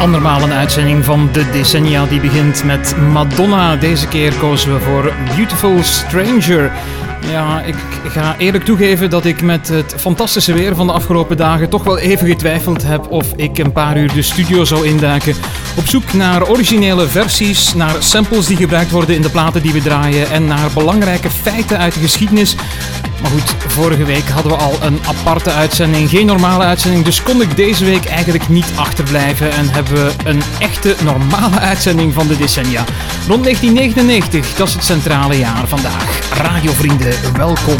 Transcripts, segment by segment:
Andermaal een uitzending van de decennia die begint met Madonna. Deze keer kozen we voor Beautiful Stranger. Ja, ik ga eerlijk toegeven dat ik met het fantastische weer van de afgelopen dagen toch wel even getwijfeld heb of ik een paar uur de studio zou induiken. Op zoek naar originele versies, naar samples die gebruikt worden in de platen die we draaien en naar belangrijke feiten uit de geschiedenis. Maar goed, vorige week hadden we al een aparte uitzending, geen normale uitzending, dus kon ik deze week eigenlijk niet achterblijven en hebben we een echte normale uitzending van de decennia. Rond 1999, dat is het centrale jaar vandaag. Radiovrienden, welkom.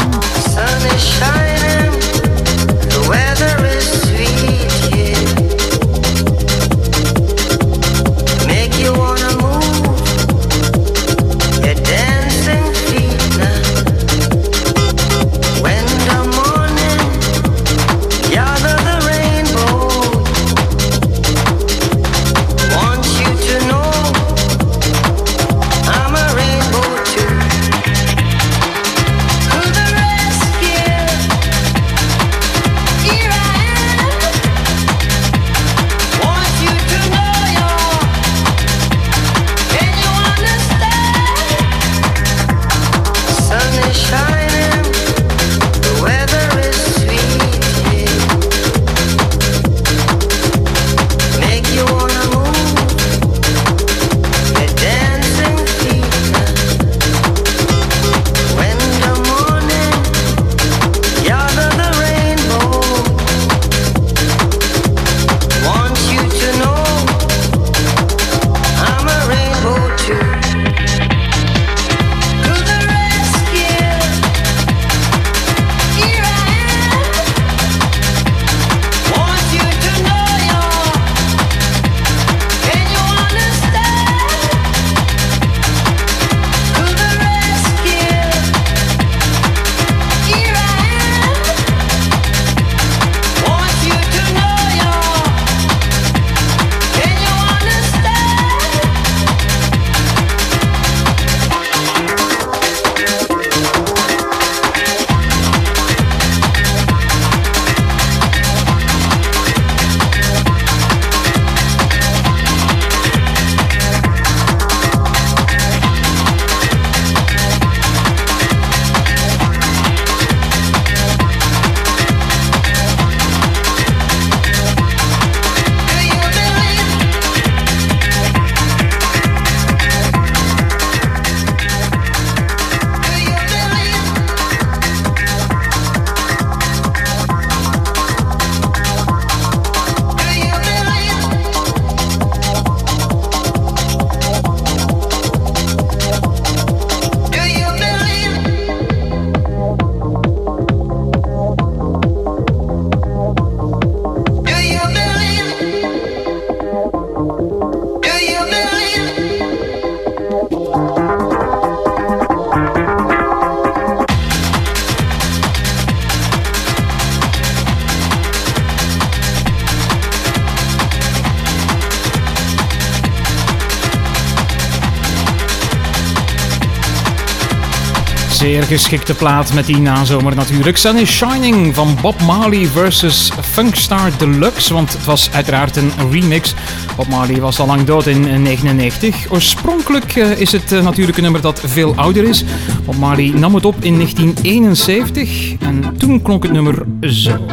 Zeer geschikte plaat met die nazomer natuurlijk. Sun is Shining van Bob Marley versus Funkstar Deluxe, want het was uiteraard een remix. Bob Marley was al lang dood in 1999. Oorspronkelijk eh, is het eh, natuurlijk een nummer dat veel ouder is. Bob Marley nam het op in 1971 en toen klonk het nummer zo.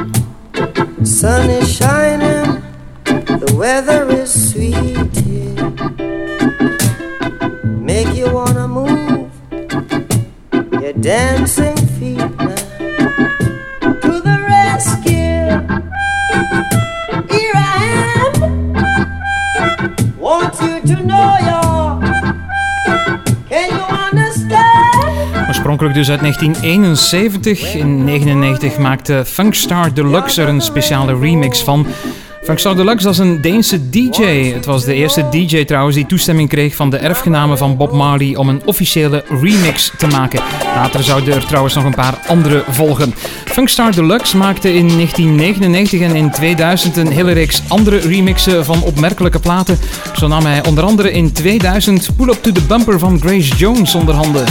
Sun is shining, the weather is sweet. Make you wanna move to the rescue. Oorspronkelijk dus uit 1971. In 1999 maakte Funkstar Deluxe er een speciale remix van. Funkstar Deluxe was een Deense DJ. Het was de eerste DJ trouwens die toestemming kreeg van de erfgenamen van Bob Marley om een officiële remix te maken. Later zouden er trouwens nog een paar andere volgen. Funkstar Deluxe maakte in 1999 en in 2000 een hele reeks andere remixen van opmerkelijke platen. Zo nam hij onder andere in 2000 Pull Up to the Bumper van Grace Jones onder handen.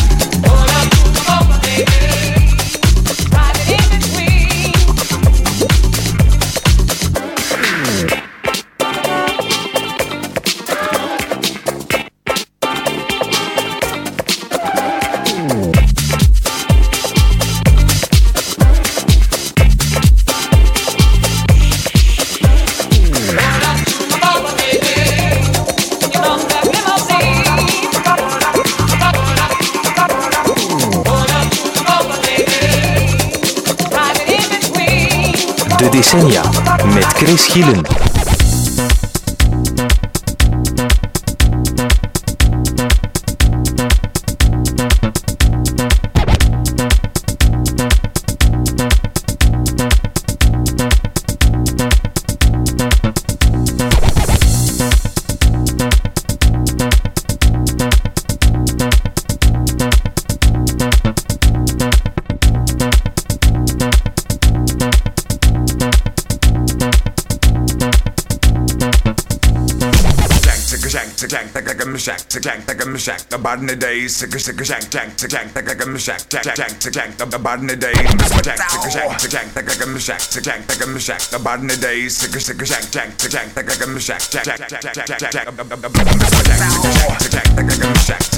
De decennia met Chris Gielen. tick jack tick a shack the bottom the day sick a sick a shack jack tick jack tick a shack jack jack tick jack the bottom the day Jack, my jack tick jack tick a shack tick jack tick a shack the bottom the day sick a sick a shack jack tick jack tick a shack jack jack jack jack jack jack Jack, Jack, jack Jack, jack tick a shack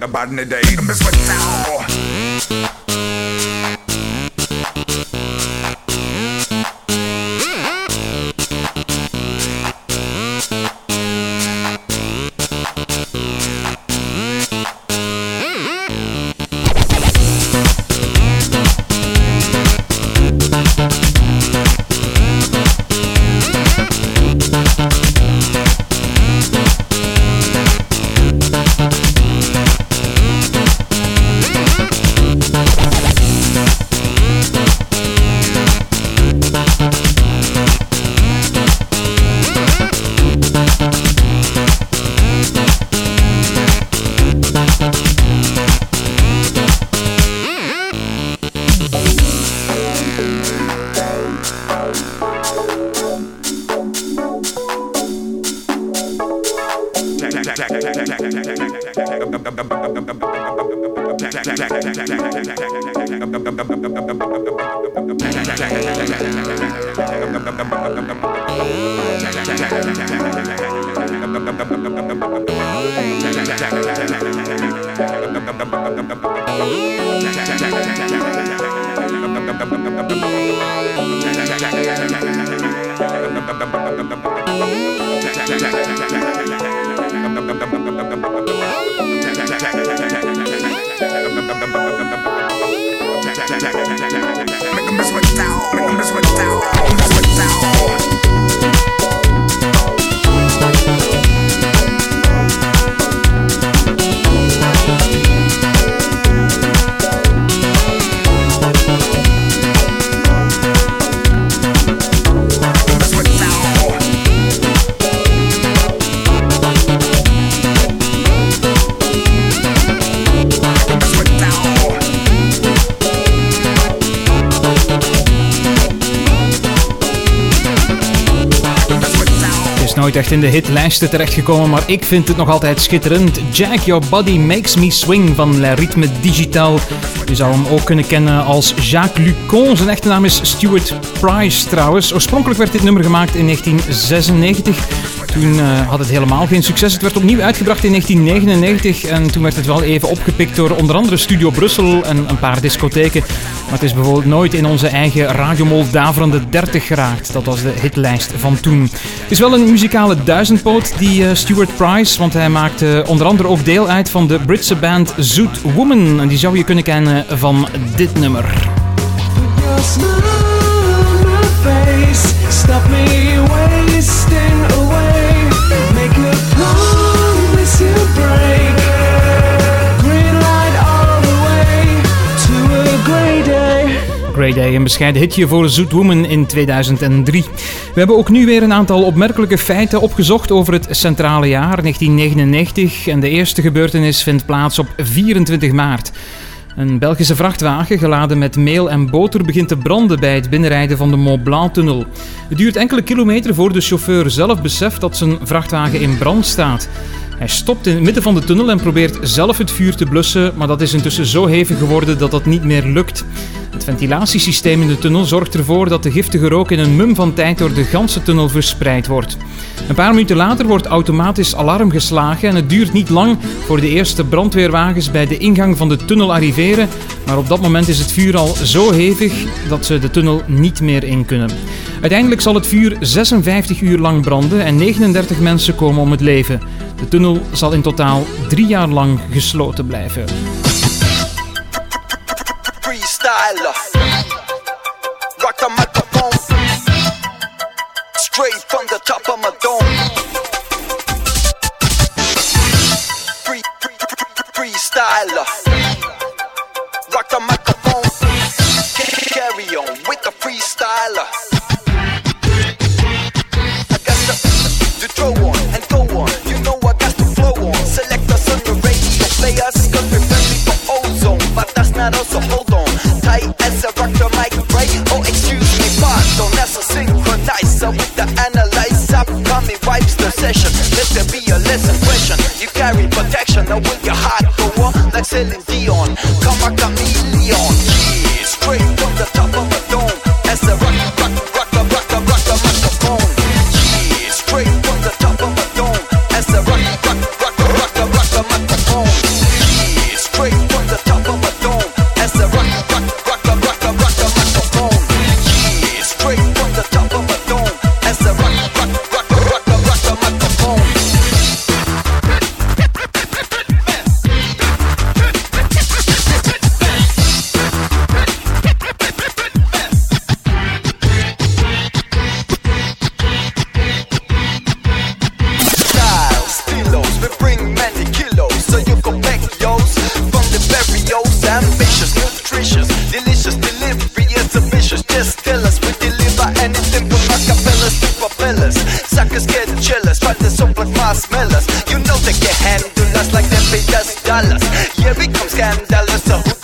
the body in the day. Miss what nooit echt in de hitlijsten terechtgekomen, maar ik vind het nog altijd schitterend. Jack Your Body Makes Me Swing van La Rythme Digital. Je zou hem ook kunnen kennen als Jacques Lucon. Zijn echte naam is Stuart Price trouwens. Oorspronkelijk werd dit nummer gemaakt in 1996. Toen uh, had het helemaal geen succes. Het werd opnieuw uitgebracht in 1999 en toen werd het wel even opgepikt door onder andere Studio Brussel en een paar discotheken. Maar het is bijvoorbeeld nooit in onze eigen radiomol daverende 30 geraakt. Dat was de hitlijst van toen. Het is wel een muzikale duizendpoot, die uh, Stuart Price, want hij maakte onder andere ook deel uit van de Britse band Zoot Woman. En die zou je kunnen kennen van dit nummer. Een bescheiden hitje voor Zoet Woman in 2003. We hebben ook nu weer een aantal opmerkelijke feiten opgezocht over het centrale jaar 1999. En de eerste gebeurtenis vindt plaats op 24 maart. Een Belgische vrachtwagen geladen met meel en boter begint te branden bij het binnenrijden van de Mont Blanc-tunnel. Het duurt enkele kilometer voor de chauffeur zelf beseft dat zijn vrachtwagen in brand staat. Hij stopt in het midden van de tunnel en probeert zelf het vuur te blussen, maar dat is intussen zo hevig geworden dat dat niet meer lukt. Het ventilatiesysteem in de tunnel zorgt ervoor dat de giftige rook in een mum van tijd door de ganse tunnel verspreid wordt. Een paar minuten later wordt automatisch alarm geslagen en het duurt niet lang voor de eerste brandweerwagens bij de ingang van de tunnel arriveren, maar op dat moment is het vuur al zo hevig dat ze de tunnel niet meer in kunnen. Uiteindelijk zal het vuur 56 uur lang branden en 39 mensen komen om het leven. De tunnel zal in totaal drie jaar lang gesloten blijven. Suckers get jealous, try to soap like marshmallows. You know they can handle us like they pay us dollars. Here we come scandalous, so who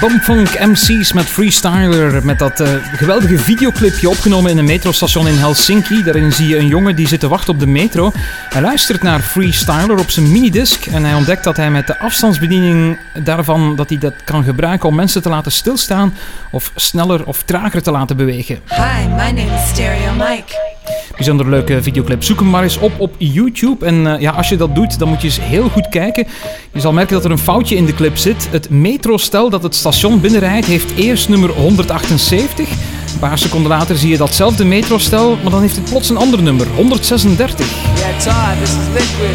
Bumfunk MC's met Freestyler. Met dat eh, geweldige videoclipje opgenomen in een metrostation in Helsinki. Daarin zie je een jongen die zit te wachten op de metro. Hij luistert naar Freestyler op zijn minidisc. En hij ontdekt dat hij met de afstandsbediening daarvan dat hij dat kan gebruiken om mensen te laten stilstaan. Of sneller of trager te laten bewegen. Hi, my name is Stereo Mike. Bijzonder leuke videoclip. Zoek hem maar eens op op YouTube. En eh, ja, als je dat doet, dan moet je eens heel goed kijken. Je zal merken dat er een foutje in de clip zit. Het metrostel dat het station binnenrijdt heeft eerst nummer 178. Een paar seconden later zie je datzelfde metrostel, maar dan heeft het plots een ander nummer, 136. Yeah, Todd, this is Liquid.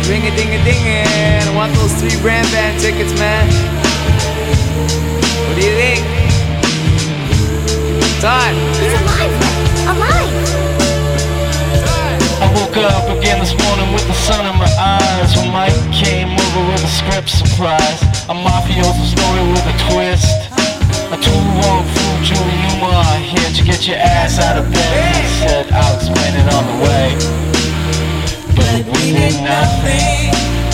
Those three brand band tickets, man. What do you think? Todd. Woke up again this morning with the sun in my eyes. When Mike came over with a script surprise A mafioso story with a twist. A two-wrong fool, Julie Here to get your ass out of bed. He said, I'll explain it on the way. But we did nothing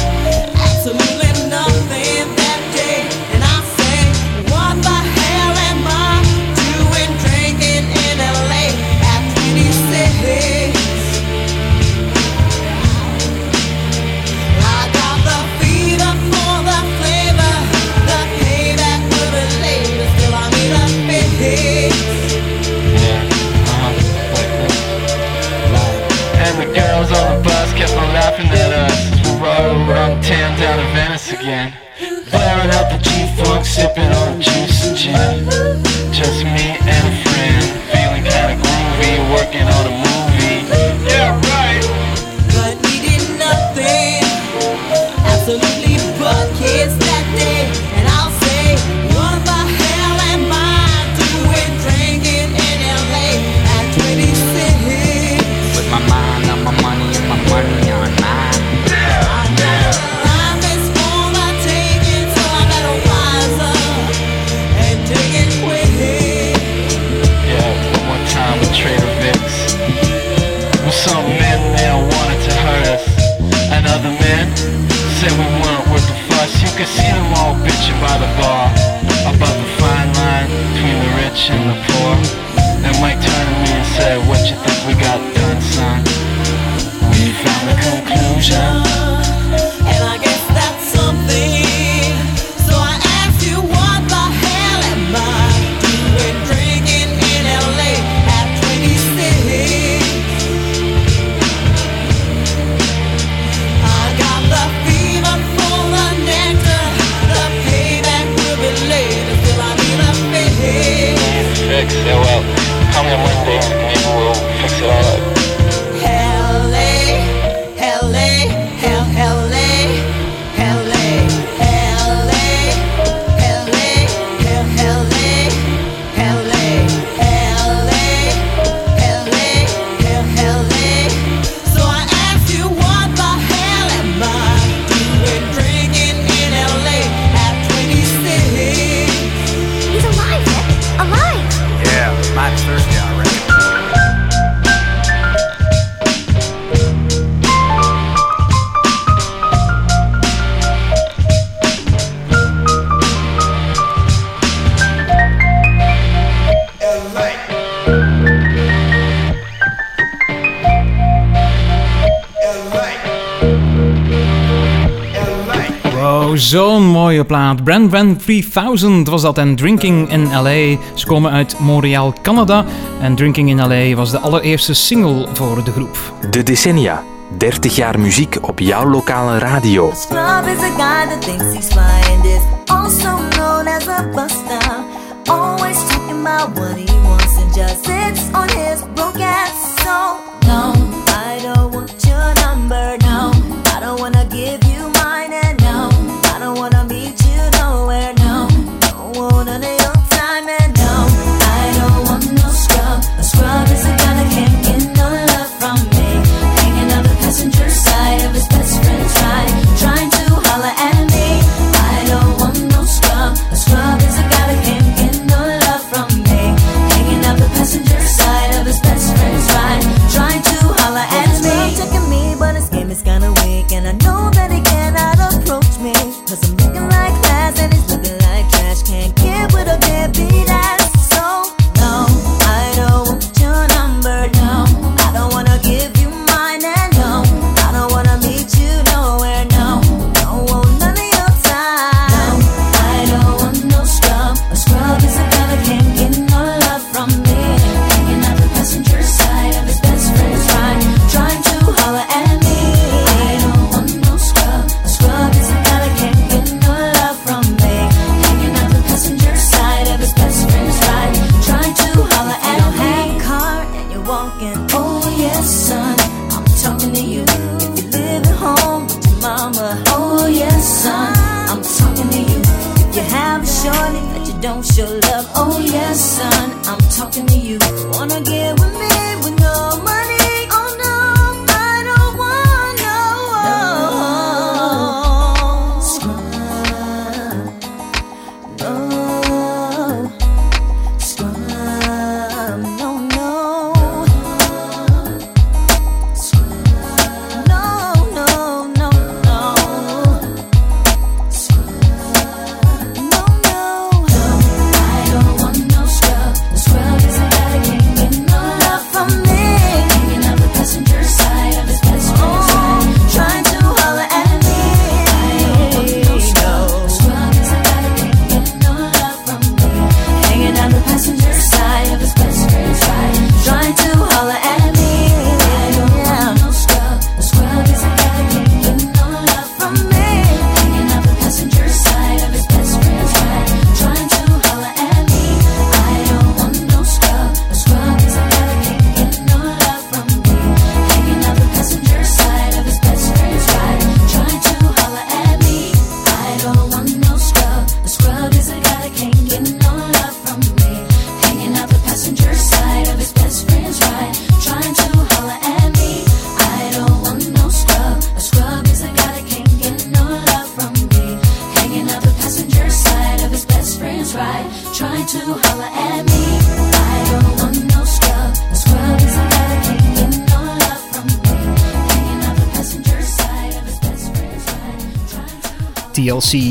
mooie plaat. Brand Brand 3000 was dat en Drinking in LA. Ze komen uit Montreal, Canada. En Drinking in LA was de allereerste single voor de groep. De decennia. 30 jaar muziek op jouw lokale radio. Is a guy that thinks he's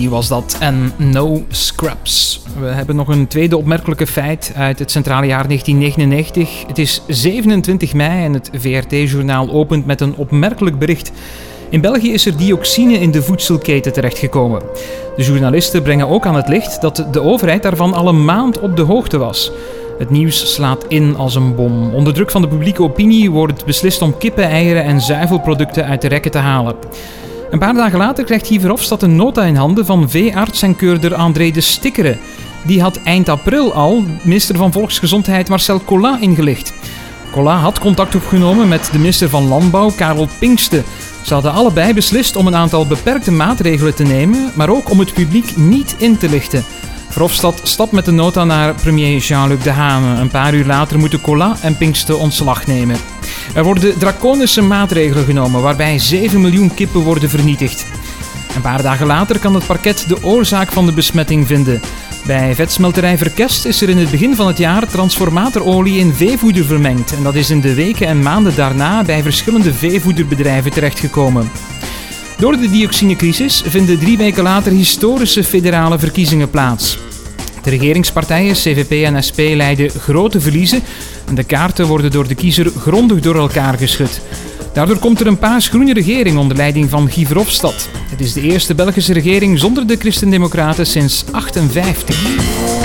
was dat en No Scraps. We hebben nog een tweede opmerkelijke feit uit het centrale jaar 1999. Het is 27 mei en het VRT-journaal opent met een opmerkelijk bericht. In België is er dioxine in de voedselketen terechtgekomen. De journalisten brengen ook aan het licht dat de overheid daarvan al een maand op de hoogte was. Het nieuws slaat in als een bom. Onder druk van de publieke opinie wordt beslist om kippen, eieren en zuivelproducten uit de rekken te halen. Een paar dagen later krijgt Guy Verhofstadt een nota in handen van veearts en keurder André de Stikkeren. Die had eind april al minister van Volksgezondheid Marcel Collin ingelicht. Collin had contact opgenomen met de minister van Landbouw Karel Pinkste. Ze hadden allebei beslist om een aantal beperkte maatregelen te nemen, maar ook om het publiek niet in te lichten. Verhofstadt stapt met de nota naar premier Jean-Luc Dehaene. Een paar uur later moeten Collin en Pinkste ontslag nemen. Er worden draconische maatregelen genomen waarbij 7 miljoen kippen worden vernietigd. Een paar dagen later kan het parket de oorzaak van de besmetting vinden. Bij vetsmelterij Verkest is er in het begin van het jaar transformatorolie in veevoeder vermengd. En dat is in de weken en maanden daarna bij verschillende veevoederbedrijven terechtgekomen. Door de dioxinecrisis vinden drie weken later historische federale verkiezingen plaats. De regeringspartijen CVP en SP leiden grote verliezen en de kaarten worden door de kiezer grondig door elkaar geschud. Daardoor komt er een paars-groene regering onder leiding van Guy Verhofstadt. Het is de eerste Belgische regering zonder de Christen-Democraten sinds 58.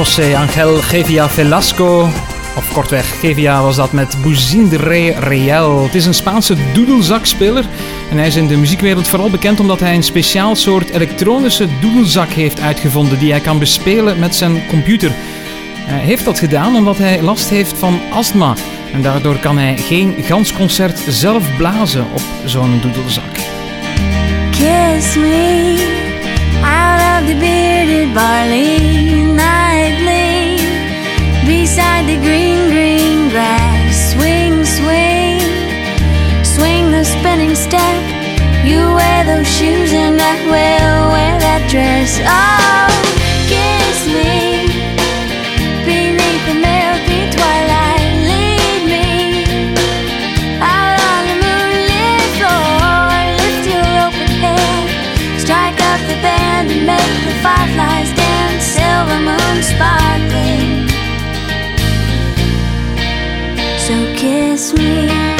José Angel Gevia Velasco. Of kortweg, Gevia was dat met Buzindre Real. Het is een Spaanse doedelzakspeler. En hij is in de muziekwereld vooral bekend omdat hij een speciaal soort elektronische doedelzak heeft uitgevonden die hij kan bespelen met zijn computer. Hij heeft dat gedaan omdat hij last heeft van astma. En daardoor kan hij geen gans concert zelf blazen op zo'n doedelzak. Kiss me out of the bearded barley beside the green, green grass. Swing, swing, swing the spinning step. You wear those shoes and I will wear that dress. Oh, kiss me kiss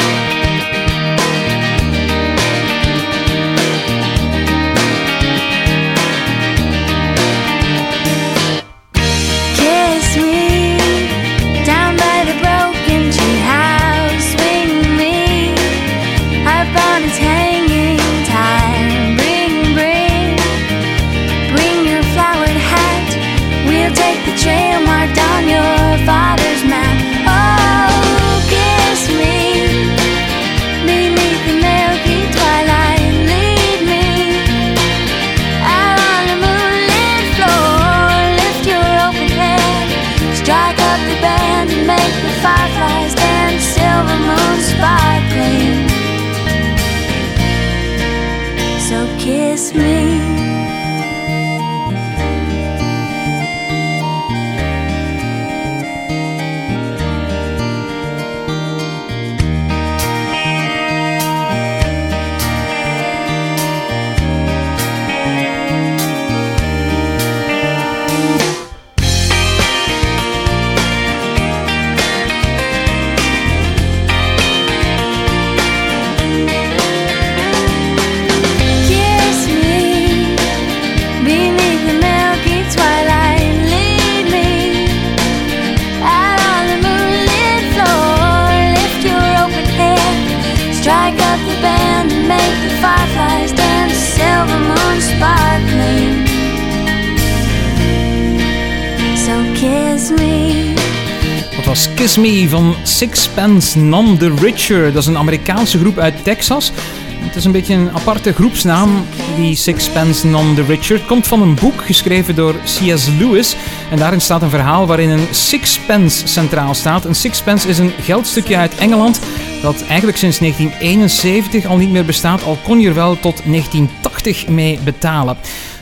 Sixpence None the Richer. Dat is een Amerikaanse groep uit Texas. Het is een beetje een aparte groepsnaam, die Sixpence None the Richer. Het komt van een boek geschreven door C.S. Lewis. En daarin staat een verhaal waarin een sixpence centraal staat. Een sixpence is een geldstukje uit Engeland dat eigenlijk sinds 1971 al niet meer bestaat. Al kon je er wel tot 1980 mee betalen.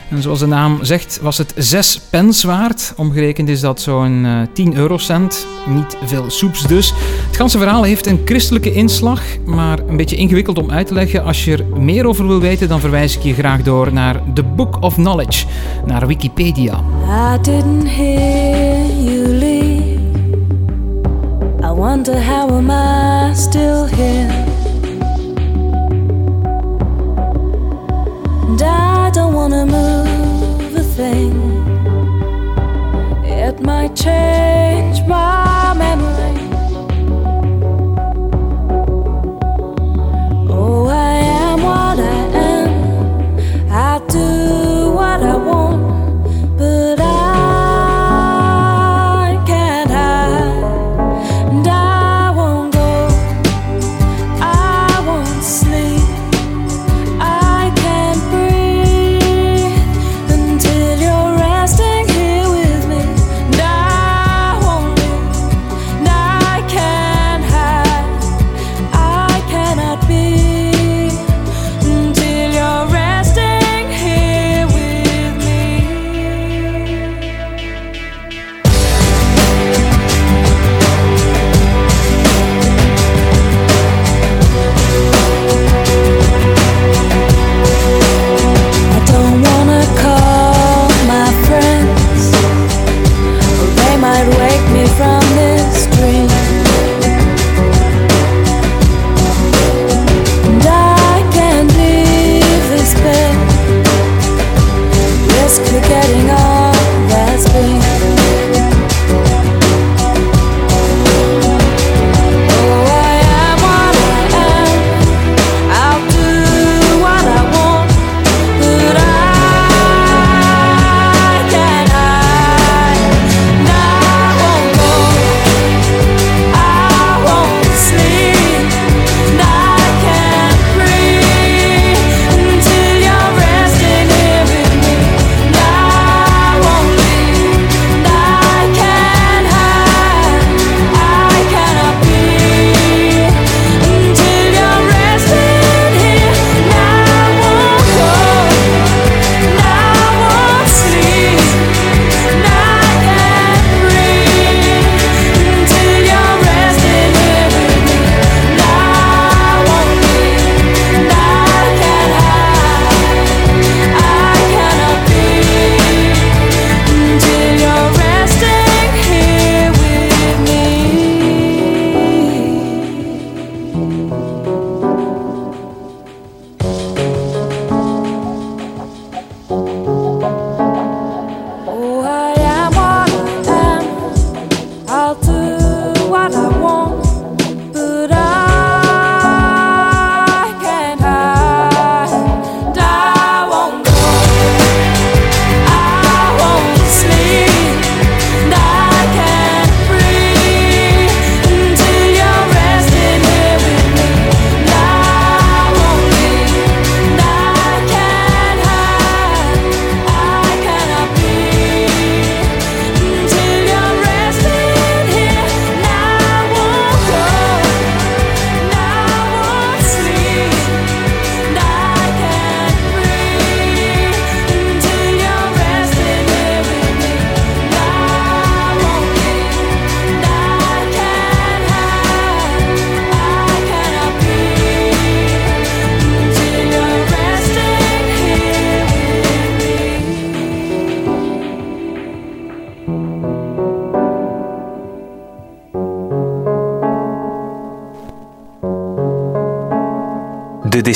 En zoals de naam zegt, was het 6 pence waard. Omgerekend is dat zo'n eh, 10 eurocent. Niet veel soeps dus. Het ganse verhaal heeft een christelijke inslag, maar een beetje ingewikkeld om uit te leggen. Als je er meer over wil weten, dan verwijs ik je graag door naar The Book of Knowledge, naar Wikipedia. I didn't hear you leave. I wonder how am I still here? Don't wanna move a thing. It might change my memory. Oh, I am what I am. I do what I want.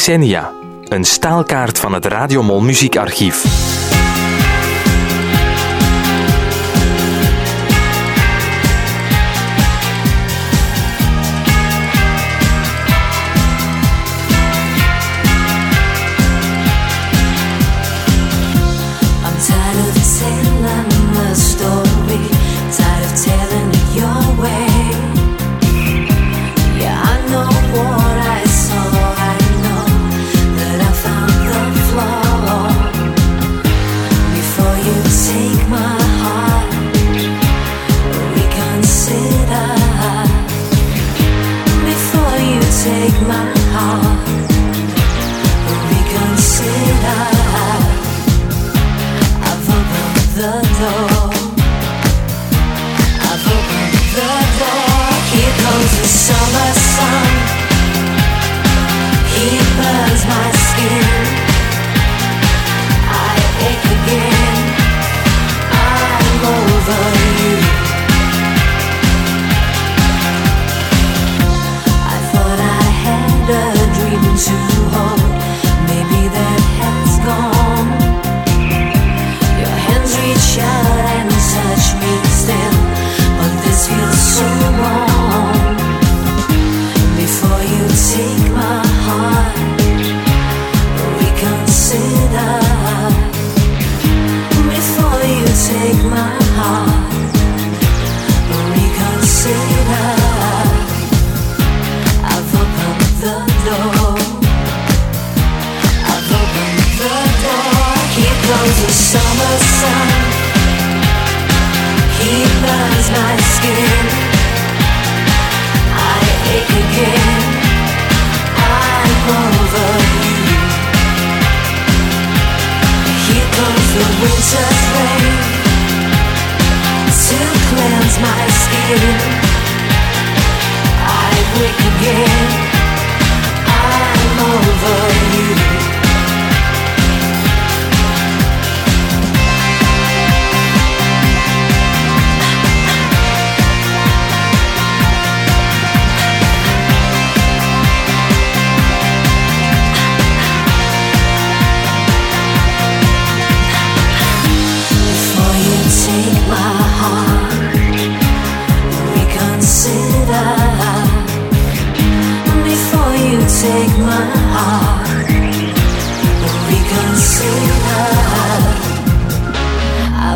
Decennia, een staalkaart van het Radiomol muziekarchief.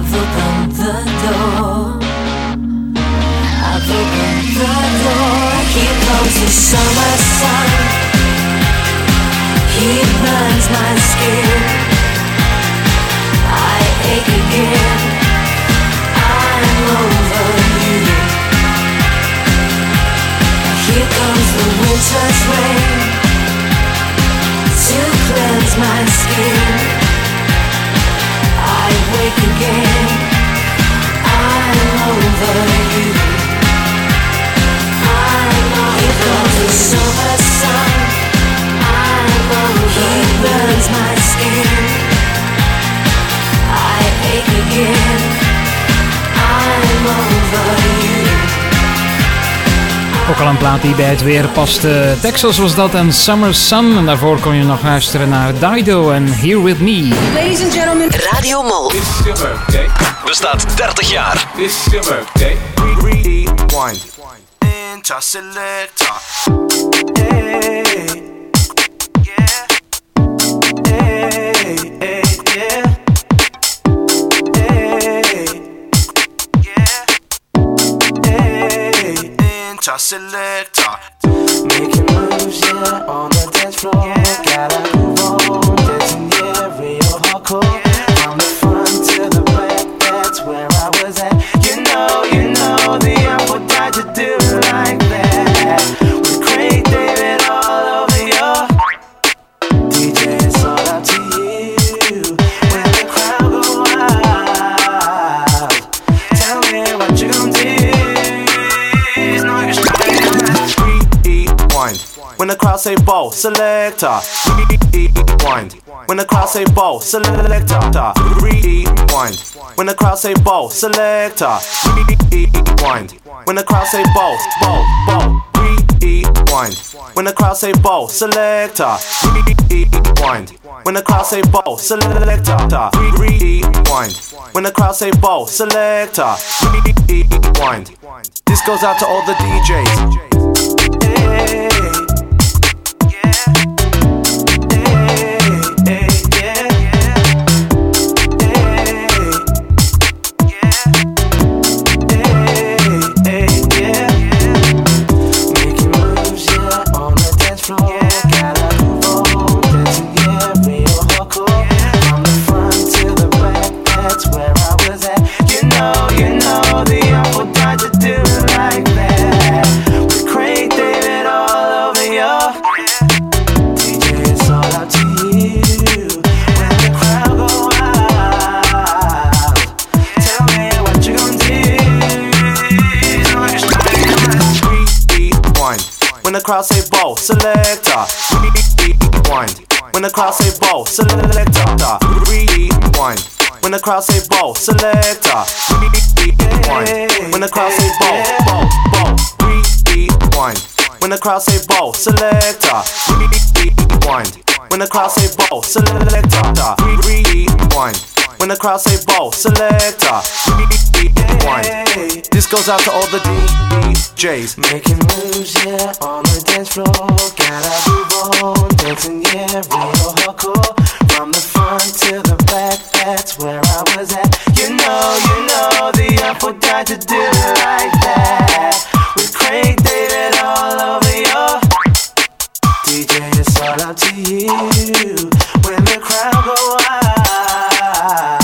I've opened the door. I've opened the door. Here comes the summer sun. He burns my skin. I ache again. I'm over you. Here comes the winter's rain Ook al een plaat die bij het weer past. Eh, Texas was dat en Summer Sun. En daarvoor kon je nog luisteren naar Dido en Here With Me. Ladies and gentlemen, Radio Mol. Bestaat 30 jaar. This is your birthday. Rewind. Interselector. Hey. Yeah. Hey, hey, yeah. Hey. Yeah. Hey. Interselector. Making moves, yeah, on the dance floor. Gotta Rewind. When the crowd say ball, selector. Rewind. When the crowd say ball, selector. Rewind. When the crowd say ball, selector. Rewind. When the crowd say ball, ball. Rewind. rewind. When the crowd say ball, selector, rewind. When the crowd say ball, selector, rewind. When the crowd say ball, selector, rewind. This goes out to all the DJs. Crowd say ball, selector, rewind. When the crowd say ball, selector, rewind. When the crowd say ball, selector, rewind. When the crowd say ball, ball, ball, rewind. When the crowd say ball, selector, rewind. When the crowd say ball, selector, rewind. When the crowd say ball, selector, rewind. This goes out to all the DJs. Making moves, yeah, on the dance floor. Gotta move on, dancing, yeah, real hardcore. From the front to the back, that's where I was at. You know, you know, the up would die to do it like that. With Craig David all over your DJ, it's all up to you. When the crowd go wild, uh,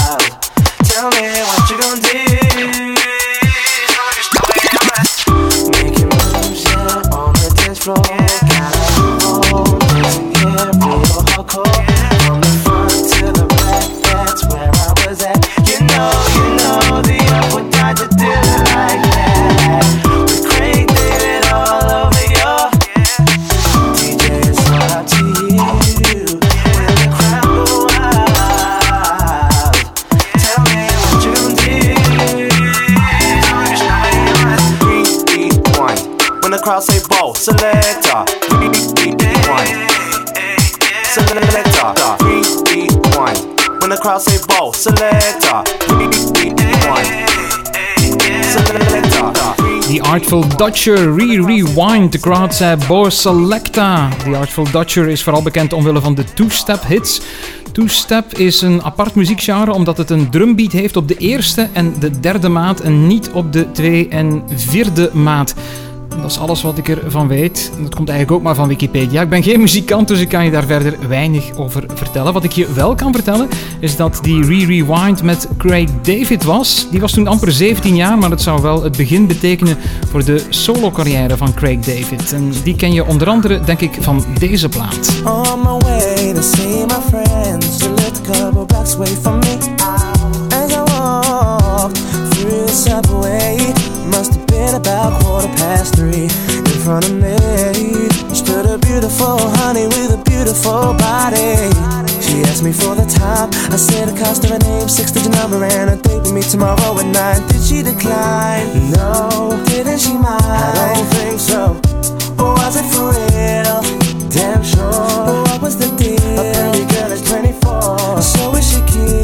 When the. The Artful Dutcher re-rewind. De crowd zei Bo Selecta. The Artful Dutcher is vooral bekend omwille van de two-step hits. Two-step is een apart muziekgenre omdat het een drumbeat heeft op de eerste en de derde maat en niet op de twee en vierde maat. Dat is alles wat ik ervan weet. Dat komt eigenlijk ook maar van Wikipedia. Ik ben geen muzikant, dus ik kan je daar verder weinig over vertellen. Wat ik je wel kan vertellen, is dat die re-rewind met Craig David was. Die was toen amper 17 jaar, maar dat zou wel het begin betekenen voor de solo-carrière van Craig David. En die ken je onder andere, denk ik, van deze plaat. On my way to see my friends, lived a couple away from me. As I walked through the subway, must have been about past three. In front of me stood a beautiful honey with a beautiful body. She asked me for the time. I said the cost of her name, six digit number, and a date with me tomorrow at nine. Did she decline? No. Didn't she mind? I don't think so. Or was it for real? Damn sure. What was the deal? A pretty girl is 24. So is she cute?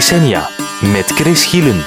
Decennia met Chris Gielen.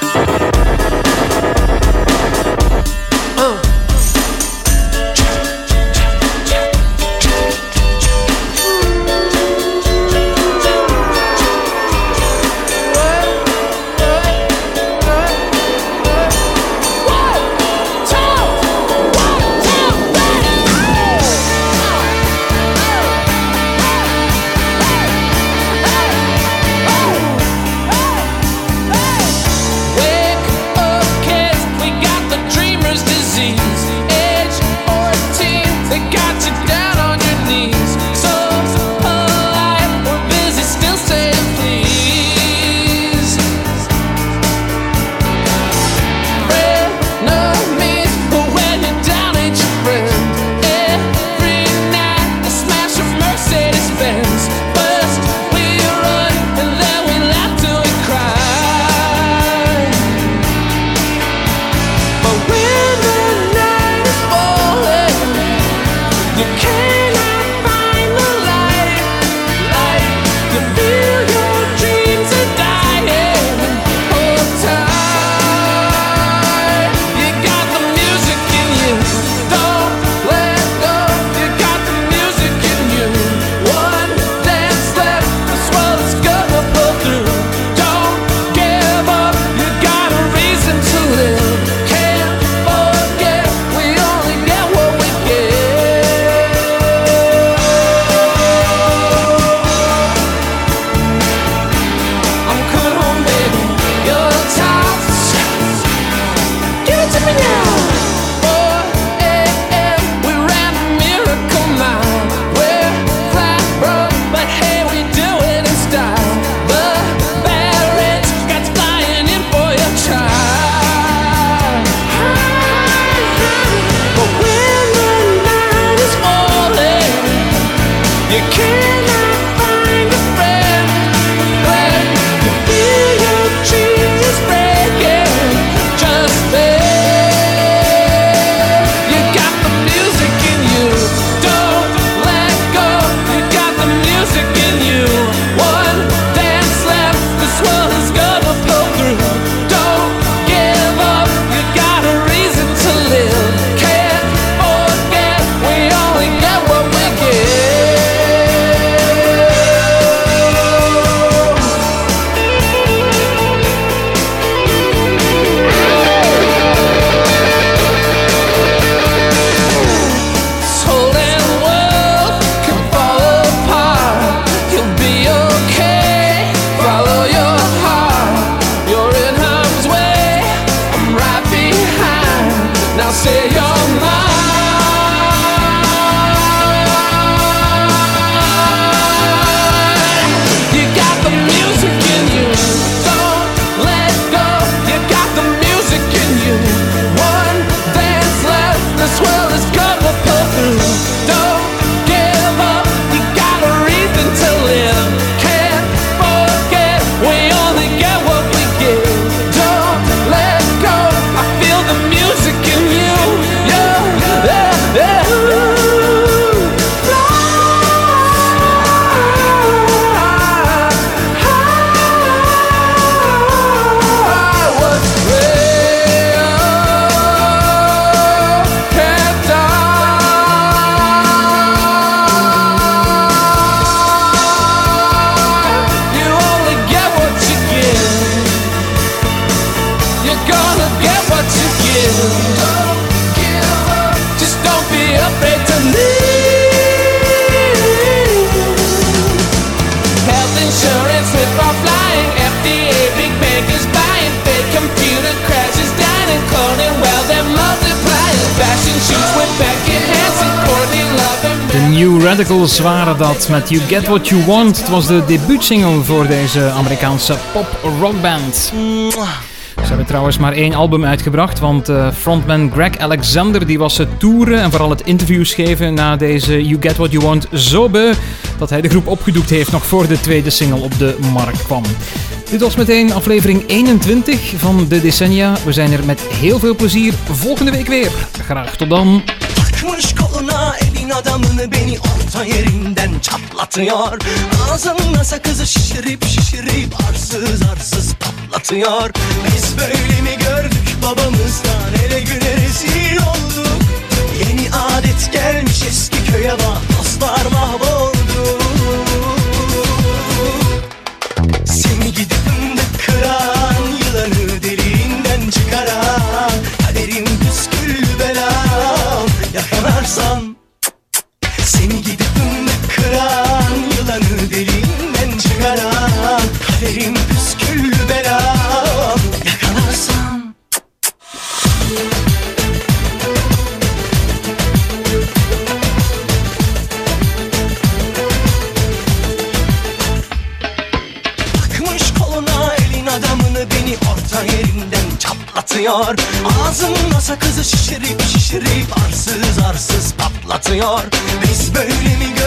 New Radicals waren dat met You Get What You Want. Het was de debuutsingle voor deze Amerikaanse pop-rockband. Ze hebben trouwens maar één album uitgebracht, want eh, frontman Greg Alexander die was het toeren en vooral het interviews geven na deze You Get What You Want zo beu dat hij de groep opgedoekt heeft nog voor de tweede single op de markt kwam. Dit was meteen aflevering 21 van de decennia. We zijn er met heel veel plezier volgende week weer. Graag tot dan. Elin adamını beni orta yerinden çatlatıyor. Ağzımda sakızı şişirip şişirip arsız arsız patlatıyor. Biz böyle mi gördük babamızdan ele güne rezil olduk? Yeni adet gelmiş eski köye bak dostlar mahvoldu. Seni gidip fındık kıran yılanı deliğinden çıkaran Kaderim püsküllü belam yakalarsam Seni gidip yerinden çatlatıyor Ağzımda sakızı şişirip şişirip arsız arsız patlatıyor. Biz böyle mi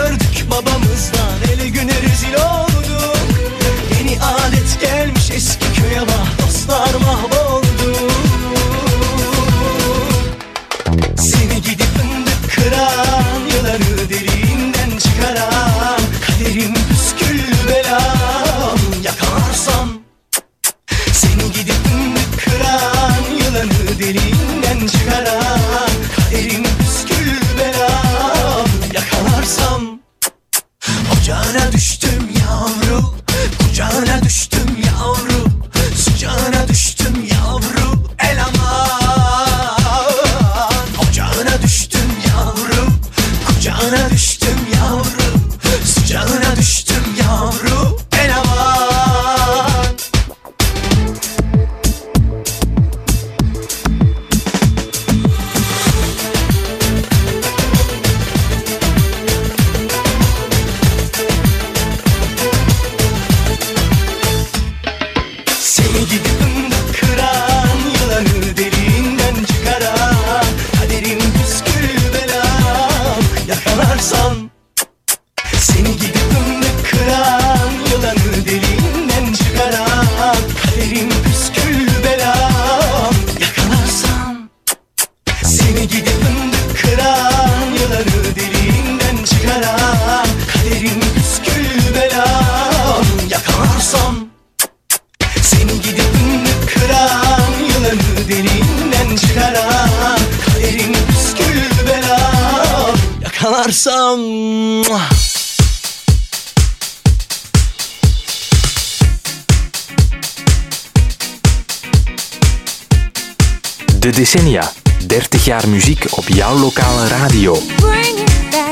De decennia. 30 jaar muziek op jouw lokale radio. Bring it back.